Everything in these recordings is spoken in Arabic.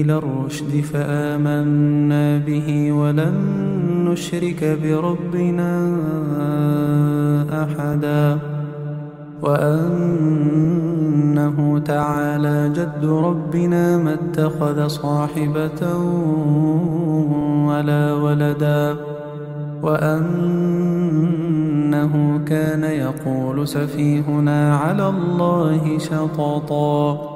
إلى الرشد فآمنا به ولن نشرك بربنا أحدا وأنه تعالى جد ربنا ما اتخذ صاحبة ولا ولدا وأنه كان يقول سفيهنا على الله شططا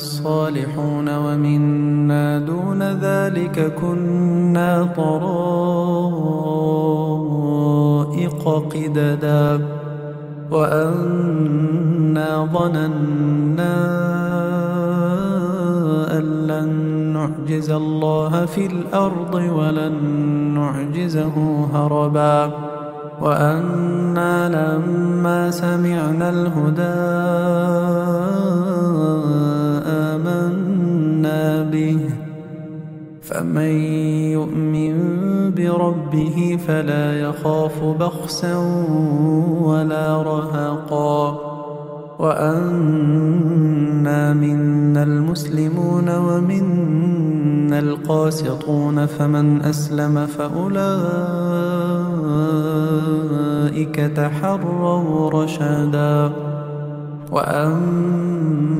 الصالحون ومنا دون ذلك كنا طرائق قددا وأنا ظننا أن لن نعجز الله في الأرض ولن نعجزه هربا وأنا لما سمعنا الهدى به فمن يؤمن بربه فلا يخاف بخسا ولا رهقا. وأنا منا المسلمون ومنا القاسطون فمن أسلم فأولئك تحروا رشدا. وأما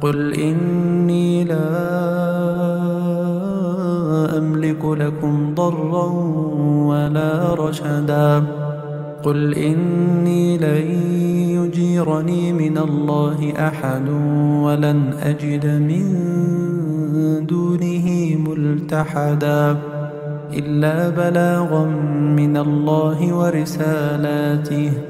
قل إني لا أملك لكم ضرا ولا رشدا. قل إني لن يجيرني من الله أحد ولن أجد من دونه ملتحدا. إلا بلاغا من الله ورسالاته.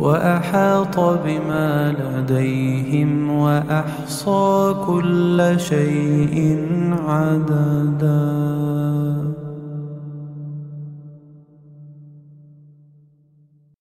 وأحاط بما لديهم وأحصى كل شيء عددا.